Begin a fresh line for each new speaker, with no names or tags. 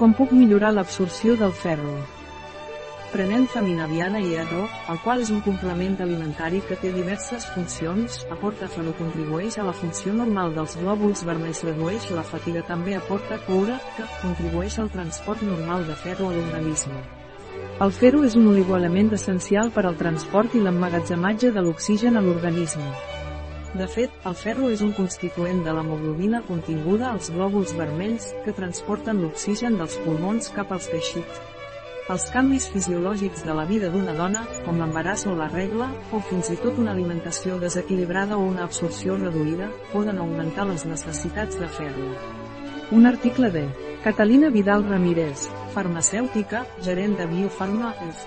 Com puc millorar l'absorció del ferro? Prenent faminaviana i hierro, el qual és un complement alimentari que té diverses funcions, aporta ferro contribueix a la funció normal dels glòbuls vermells redueix la fatiga també aporta coure, que contribueix al transport normal de ferro a l'organisme. El ferro és un oligoelement essencial per al transport i l'emmagatzematge de l'oxigen a l'organisme. De fet, el ferro és un constituent de l'hemoglobina continguda als glòbuls vermells, que transporten l'oxigen dels pulmons cap als teixits. Els canvis fisiològics de la vida d'una dona, com l'embaràs o la regla, o fins i tot una alimentació desequilibrada o una absorció reduïda, poden augmentar les necessitats de ferro. Un article de Catalina Vidal Ramírez, farmacèutica, gerent de Biofarma és.